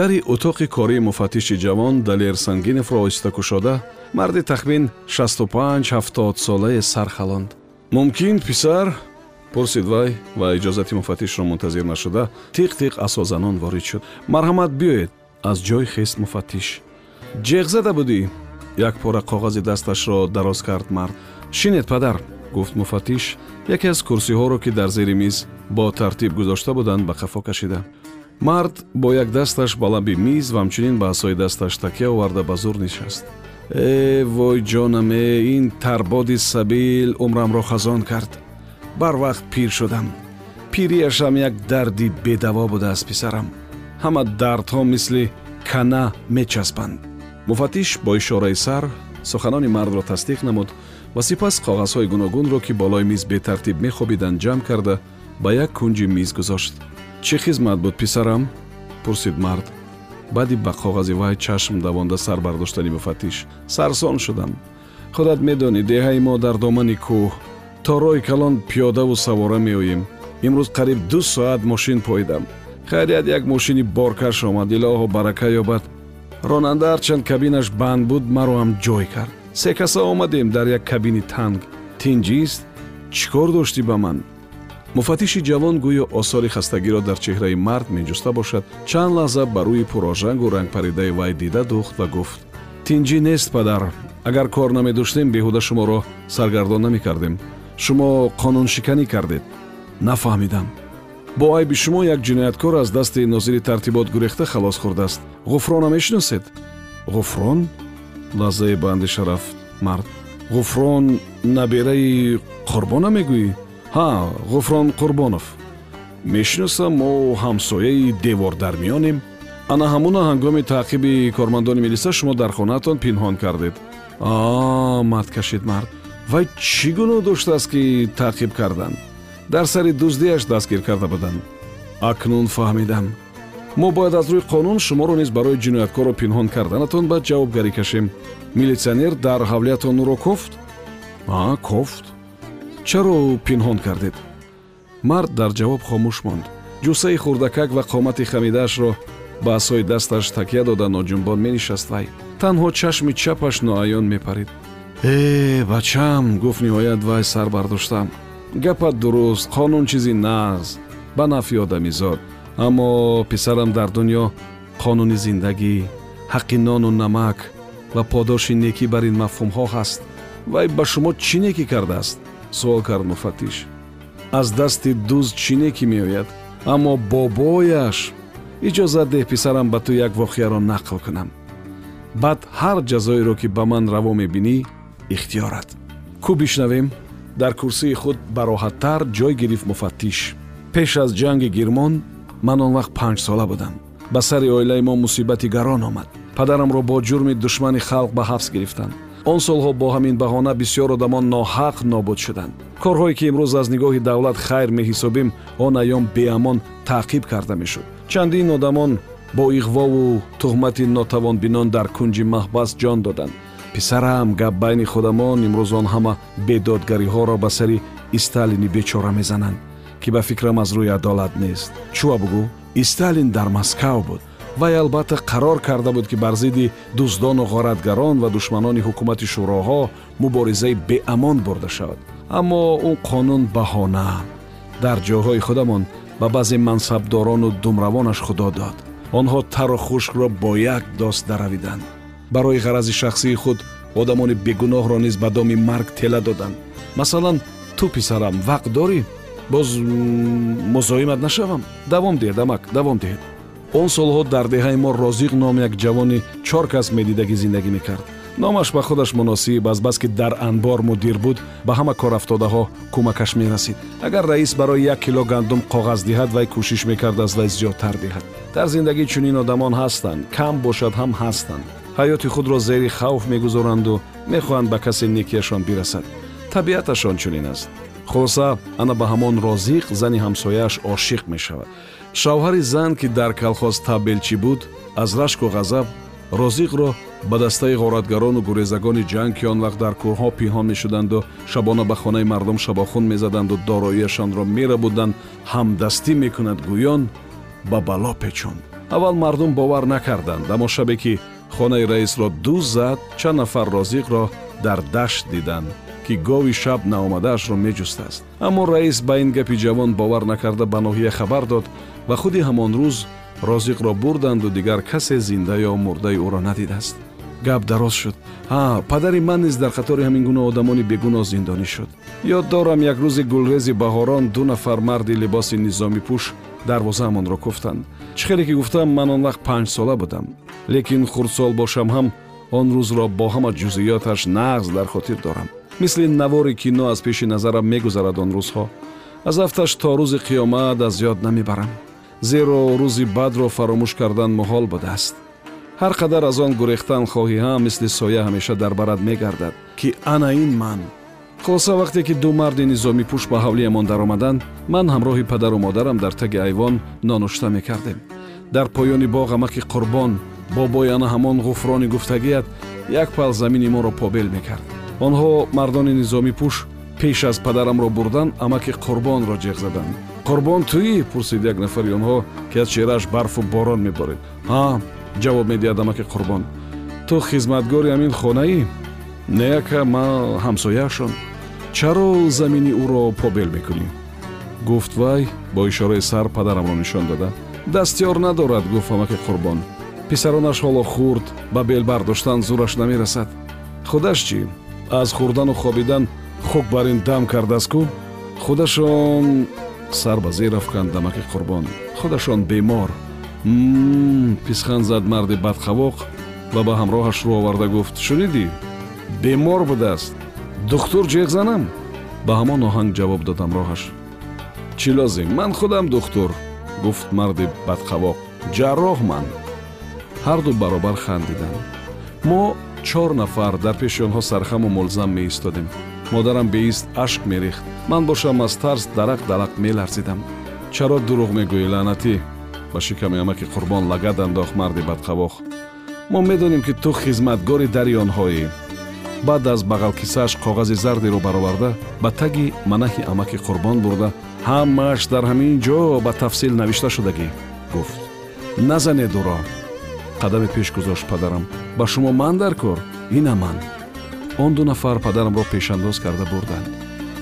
дари утоқи кории муфаттиши ҷавон далер сангиневро оҳиста кушода марди тахмин 65-70 солае сархалонд. Мумкин писар пурсид вай ва иҷозати муфаттишро мунтазир нашуда тиқ тиқ асозанон ворид шуд. Марҳамат биёед аз ҷой хест муфаттиш ҷеғ зада будӣ? Як пора коғази дасташро дароз кард мард. Шинед падар гуфт муфаттиш яке аз курсиҳоро ки дар зери миз бо тартиб гузошта буданд ба қафо кашида мард бо як дасташ ба лаби миз ва ҳамчунин ба асои дасташ такя оварда ба зур нишаст. Э вой ҷонам э ин тарбоди сабил умрамро хазон кард. Барвақт пир шудам. Пириашам як дарди бедаво будааст писарам. Ҳама дардҳо мисли кана мечаспанд. Муфаттиш бо ишораи сар суханони мардро тасдиқ намуд ва сипас коғазҳои гуногунро ки болои миз бетартиб мехобиданд ҷамъ карда ба як кунҷи миз гузошт чӣ хизмат буд писарам? пурсид мард. Баъди ба коғази вай чашм давонда сар бардоштани муфаттиш сарсон шудам. Худат медонӣ деҳаи мо дар домани кӯҳ. То роҳи калон пиёдаву савора меоем. Имрӯз қариб ду соат мошин поидам хайрият як мошини боркаш омад илоҳо барака ёбад. Ронанда ҳарчанд кабинаш банд буд маро ҳам ҷой кард. Се каса омадем дар як кабини танг. Тинҷист чӣ кор доштӣ ба ман муфаттиши ҷавон гӯё осори хастагиро дар чеҳраи мард меҷуста бошад. Чанд лаҳза ба рӯи пурожангу рангпаридаи вай дида духт ва гуфт тинҷӣ нест падар. Агар кор намедоштем беҳуда шуморо саргардон намекардем. Шумо қонуншиканӣ кардед. Нафаҳмидам. Бо айби шумо як ҷинояткор аз дасти нозири тартибот гурехта халос хӯрдааст ғуфрона мешиносед? Ғуфрон лаҳзае ба андеша рафт мард. Ғуфрон набераи қурбона мегӯӣ ҳа ғуфрон қурбонов. Мешиносам мо ҳамсояи девордармиёнем ана ҳамуна ҳангоми таъқиби кормандони милиса шумо дар хонаатон пинҳон кардед. А мард кашид мард. Вай чӣ гуноҳ доштааст ки таъқиб карданд дар сари дуздиаш дастгир карда буданд. Акнун фаҳмидам мо бояд аз рӯи қонун шуморо низ барои ҷинояткорро пинҳон карданатон ба ҷавобгарӣ кашем. Милитсионер дар ҳавлиятон нуро кофт? А кофт чаро пинҳон кардед? Мард дар ҷавоб хомӯш монд. Ҷусаи хурдакак ва қомати хамидаашро ба асои дасташ такя дода ноҷунбон менишаст вай. Танҳо чашми чапаш ноаён мепарид э бачам гуфт ниҳоят вай сар бардоштам. Гапат дуруст қонун чизи нағз ба нафъи одамизод аммо писарам дар дунё қонуни зиндагӣ ҳаққи нону намак ва подоши некӣ бар ин мафҳумҳо ҳаст. Вай ба шумо чӣ некӣ кардааст суол кард муфаттиш аз дасти дуз чӣ некӣ меояд аммо бобояш иҷозат деҳ писарам ба ту як воқеаро нақл кунам. Баъд ҳар ҷазоеро ки ба ман раво мебинӣ ихтиёрат. Кӯ бишнавем? Дар курсии худ бароҳаттар ҷой гирифт муфаттиш пеш аз ҷанги гирмон ман он вақт панҷсола будам. Ба сари оилаи мо мусибати гарон омад. Падарамро бо ҷурми душмани халқ ба ҳабс гирифтанд он солҳо бо ҳамин баҳона бисёр одамон ноҳақ нобуд шуданд. Корҳое ки имрӯз аз нигоҳи давлат хайр меҳисобем он айём беамон таъқиб карда мешуд. Чандин одамон бо иғвову туҳмати нотавонбинон дар кунҷи маҳбас ҷон доданд. Писарам гап байни худамон имрӯз он ҳама бедодгариҳоро ба сари сталини бечора мезананд ки ба фикрам аз рӯи адолат нест. Чуа бугӯ сталин дар москав буд вай албатта қарор карда буд ки бар зидди дуздону ғоратгарон ва душманони ҳукумати шӯроҳо муборизаи беамон бурда шавад. Аммо он қонун баҳона. Дар ҷойҳои худамон ба баъзе мансабдорону думравонаш худо дод. Онҳо тару хушкро бо як дост даравиданд. Барои ғарази шахсии худ одамони бегуноҳро низ ба доми марг тела доданд. Масалан ту писарам вақт дорӣ? Боз музоимат нашавам? Давом диҳед амак давом диҳед он солҳо дар деҳаи мо розиқ ном як ҷавони чор кас медидагӣ зиндагӣ мекард. Номаш ба худаш муносиб азбаски дар анбор мудир буд ба ҳама корафтодаҳо кӯмакаш мерасид. Агар раис барои як кило гандум коғаз диҳад вай кӯшиш мекард аз вай зиёдтар диҳад. Дар зиндагӣ чунин одамон ҳастанд кам бошад ҳам ҳастанд. Ҳаёти худро зери хавф мегузоранду мехоҳанд ба касе некияшон бирасад. Табиаташон чунин аст. Хулоса ана ба ҳамон розиқ зани ҳамсояаш ошиқ мешавад шавҳари зан ки дар калхоз табелчӣ буд аз рашку ғазаб розиқро ба дастаи ғоратгарону гурезагони ҷанг ки он вақт дар кӯҳҳо пинҳон мешуданду шабона ба хонаи мардум шабохун мезаданду дороияшонро мерабуданд. Ҳамдастӣ мекунад гӯён ба бало печонд аввал мардум бовар накарданд аммо шабе ки хонаи раисро дуз зад чанд нафар розиқро дар дашт диданд ки гови шаб наомадаашро меҷустааст. Аммо раис ба ин гапи ҷавон бовар накарда ба ноҳия хабар дод ва худи ҳамон рӯз розиқро бурданду дигар касе зинда ё мурдаи ӯро надидааст. Гап дароз шуд. Ҳа падари ман низ дар қатори ҳамин гуна одамони бегуноҳ зиндонӣ шуд. Ёд дорам як рӯзи гулрези баҳорон ду нафар марди либоси низомипӯш дарвозаамонро куфтанд. Чӣ хеле ки гуфтам ман он вақт панҷсола будам. Лекин хурдсол бошам ҳам он рӯзро бо ҳама ҷузъиёташ нағз дар хотир дорам. Мисли навори кино аз пеши назарам мегузарад он рӯзҳо. Аз ҳафташ то рӯзи қиёмат аз ёд намебарам. Зеро рӯзи бадро фаромӯш кардан муҳол будааст. Ҳар қадар аз он гурехтан хоҳӣ ҳам мисли соя ҳамеша дар барат мегардад ки ана ин ман. Хулоса вақте ки ду марди низомипӯш ба ҳавлиямон даромаданд ман ҳамроҳи падару модарам дар таги айвон нонушта мекардем. Дар поёни боғ амаки қурбон бобои ана ҳамон ғуфрони гуфтагият як пал замини моро побел мекард. Онҳо мардони низомипӯш пеш аз падарамро бурдан амаки қурбонро ҷеғ заданд. Қурбон туӣ пурсид як нафари онҳо ки аз чеҳрааш барфу борон меборид ҳа ҷавоб медиҳад амаки қурбон. Ту хизматгори ҳамин хонаӣ? Неяка ма ҳамсояашон чаро замини ӯро побел мекунӣ? Гуфт вай бо ишораи сар падарамро нишон дада. Дастёр надорад гуфт амаки қурбон писаронаш ҳоло хурд ба бел бардоштан зураш намерасад. Худаш чӣ? аз хӯрдану хобидан хук бар ин дам кардастку худашон сар ба зер афканд дамаки қурбон. худашон бемор. Писхан зад марди бадхавоқ ва ба ҳамроҳаш рӯ оварда гуфт. шунидӣ? бемор будааст. духтур ҷеғ занам? Ба ҳамон оҳанг ҷавоб дод ҳамроҳаш чӣ лозим? Ман худам духтур гуфт марди бадхавоқ. Ҷарроҳ ман ҳарду баробар хандиданд мо чор нафар дар пеши онҳо сархаму мулзам меистодем. Модарам беист ашк мерехт. Ман бошам аз тарс дарақ далақ меларзидам. Чаро дурӯғ мегӯӣ лаънатӣ ба шиками амаки қурбон лагад андохт марди бадқавоқ мо медонем ки ту хизматгори дари онҳоӣ баъд аз бағалкисааш коғази зардиро бароварда ба таги манаҳи амаки қурбон бурда ҳамааш дар ҳамин ҷо ба тафсил навишта шудагӣ? Гуфт. Назанед ӯро қадаме пеш гузошт падарам. Ба шумо ман дар кор ина ман. Он ду нафар падарамро пешандоз карда бурданд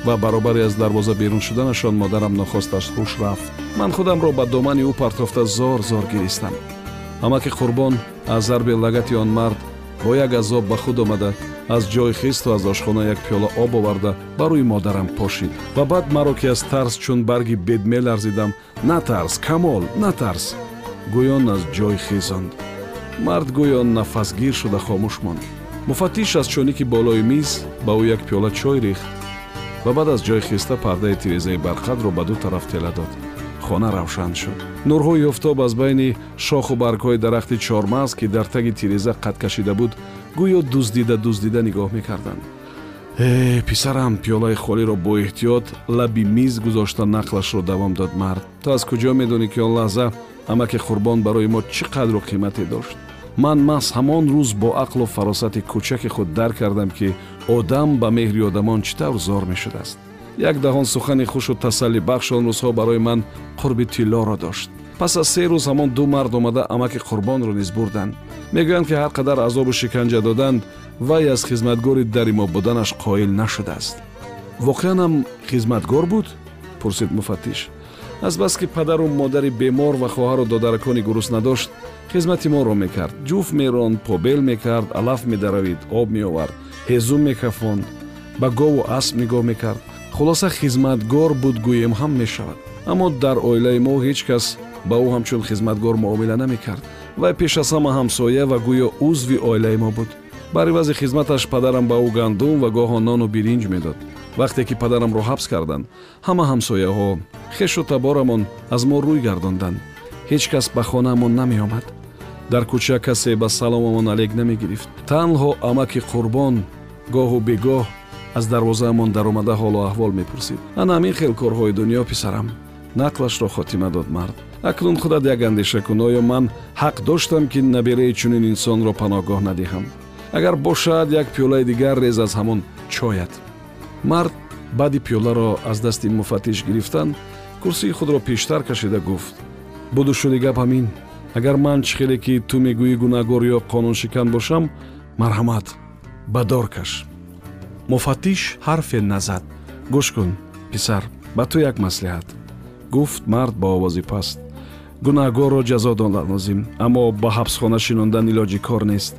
ва баробаре аз дарвоза берун шуданашон модарам нохост аз ҳуш рафт. Ман худамро ба домани ӯ партофта зор зор гиристам. Амаки қурбон аз зарби лагати он мард бо як азоб ба худ омада аз ҷой хисту аз ошхона як пиёла об оварда ба рӯи модарам пошид. Ва баъд маро ки аз тарс чун барги бед меларзидам натарс камол натарс. Гӯён аз ҷой хизонд мард гӯё нафасгир шуда хомӯш монд. Муфаттиш аз чоники болои миз ба ӯ як пиёла чой рехт ва баъд аз ҷой хиста пардаи тирезаи барқадро ба ду тараф тела дод. Хона равшан шуд. Нурҳои офтоб аз байни шоху баргҳои дарахти чормағз ки дар таги тиреза қад кашида буд гӯё дуздида дуздида нигоҳ мекарданд. Э писарам пиёлаи холиро боэҳтиёт лаби миз гузошта нақлашро давом дод мард. Ту аз куҷо медонӣ ки он лаҳза амаки қурбон барои мо чӣ қадру қимате дошт ман маҳз ҳамон рӯз бо ақлу фаросати кӯчаки худ дарк кардам ки одам ба меҳри одамон чӣ тавр зор мешудааст. Як даҳон сухани хушу тасаллибахш он рӯзҳо барои ман қурби тиллоро дошт. Пас аз се рӯз ҳамон ду мард омада амаки қурбонро низ бурданд. Мегӯянд ки ҳар қадар азобу шиканҷа доданд вай аз хизматгори дари мо буданаш қоил нашудааст. Воқеанам хизматгор буд? Пурсид муфаттиш. Азбаски падару модари бемор ва хоҳару додаракони гуруснаа дошт хизмати моро мекард. Ҷуфт меронд побел мекард алаф медаравид об меовард ҳезум мекафонд ба гову асп нигоҳ мекард. Хулоса хизматгор буд гӯем ҳам мешавад. Аммо дар оилаи мо ҳеҷ кас ба ӯ ҳамчун хизматгор муомила намекард. Вай пеш аз ҳама ҳамсоя ва гӯё узви оилаи мо буд. Бар ивази хизматаш падарам ба ӯ гандум ва гоҳо нону биринҷ медод. Вақте ки падарамро ҳабс карданд ҳама ҳамсояҳо хешу таборамон аз мо рӯй гардонданд. Ҳеҷ кас ба хонаамон намеомад дар кӯча касе ба саломамон алек намегирифт. Танҳо амаки қурбон гоҳу бегоҳ аз дарвозаамон даромада ҳолу аҳвол мепурсид. Ана ҳамин хел корҳои дунё писарам. Нақлашро хотима дод мард. Акнун худат як андеша кун оё ман ҳақ доштам ки набераи чунин инсонро паноҳгоҳ надиҳам. Агар бошад як пиёлаи дигар рез аз ҳамон чоят мард баъди пиёларо аз дасти муфаттиш гирифтан курсии худро пештар кашида гуфт. Буду шуди гап ҳамин агар ман чӣ хеле ки ту мегӯӣ гунаҳгор ё қонуншикан бошам марҳамат ба дор каш. Муфаттиш ҳарфе назад. Гӯш кун писар ба ту як маслиҳат. Гуфт мард ба овози паст. Гунаҳгорро ҷазо додан лозим аммо ба ҳабсхона шинондан илоҷи кор нест.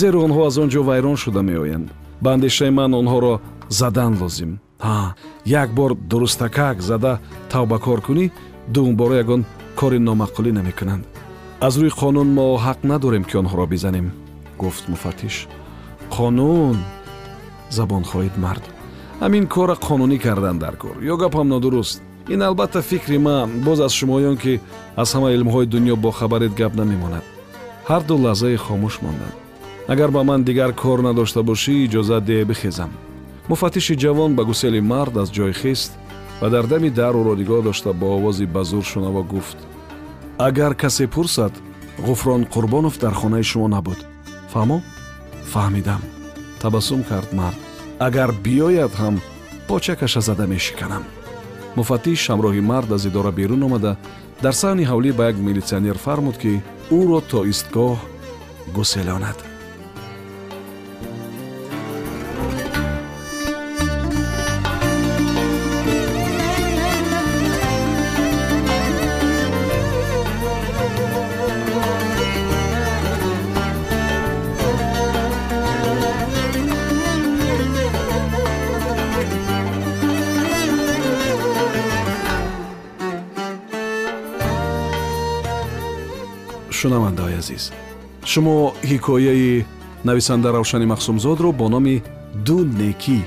Зеро онҳо аз он ҷо вайрон шуда меоянд. Ба андешаи ман онҳоро задан лозим. Ҳа як бор дурустакак зада тавбакор кунӣ дуумбора ягон кори номаъқулӣ намекунанд аз рӯи қонун мо ҳақ надорем ки онҳоро бизанем гуфт муфаттиш қонун забон хоҳид мард ҳамин кора қонунӣ кардан дар кор ё гапам нодуруст ин албатта фикри ман боз аз шумоён ки аз ҳама илмҳои дунё бохабаред гап намемонад ҳарду лаҳзае хомӯш монданд агар ба ман дигар кор надошта бошӣ иҷозат деҳ бихезам муфаттиши ҷавон ба гусели мард аз ҷой хист ва дар дами дар ӯро нигоҳ дошта бо овози ба зур шунава гуфт агар касе пурсад ғуфрон қурбонов дар хонаи шумо набуд. Фаҳмо? Фаҳмидам. Табассум кард мард агар биёяд ҳам почакаша зада мешиканам муфаттиш ҳамроҳи мард аз идора берун омада дар саҳни ҳавлӣ ба як милитсионер фармуд ки ӯро то истгоҳ гуселонад шунавандаҳои азиз. Шумо ҳикояи нависанда равшани махсумзодро бо номи ду некӣ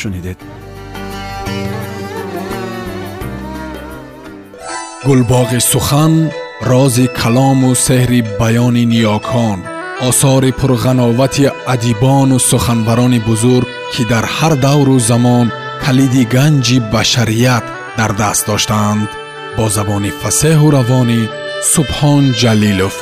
шунидед. Гулбоғи сухан рози калому сеҳри баёни ниёкон осори пурғановати адибону суханбарони бузург ки дар ҳар давру замон калиди ганҷи башарият дар даст доштаанд бо забони фасеҳу равонӣ субҳон ҷалилов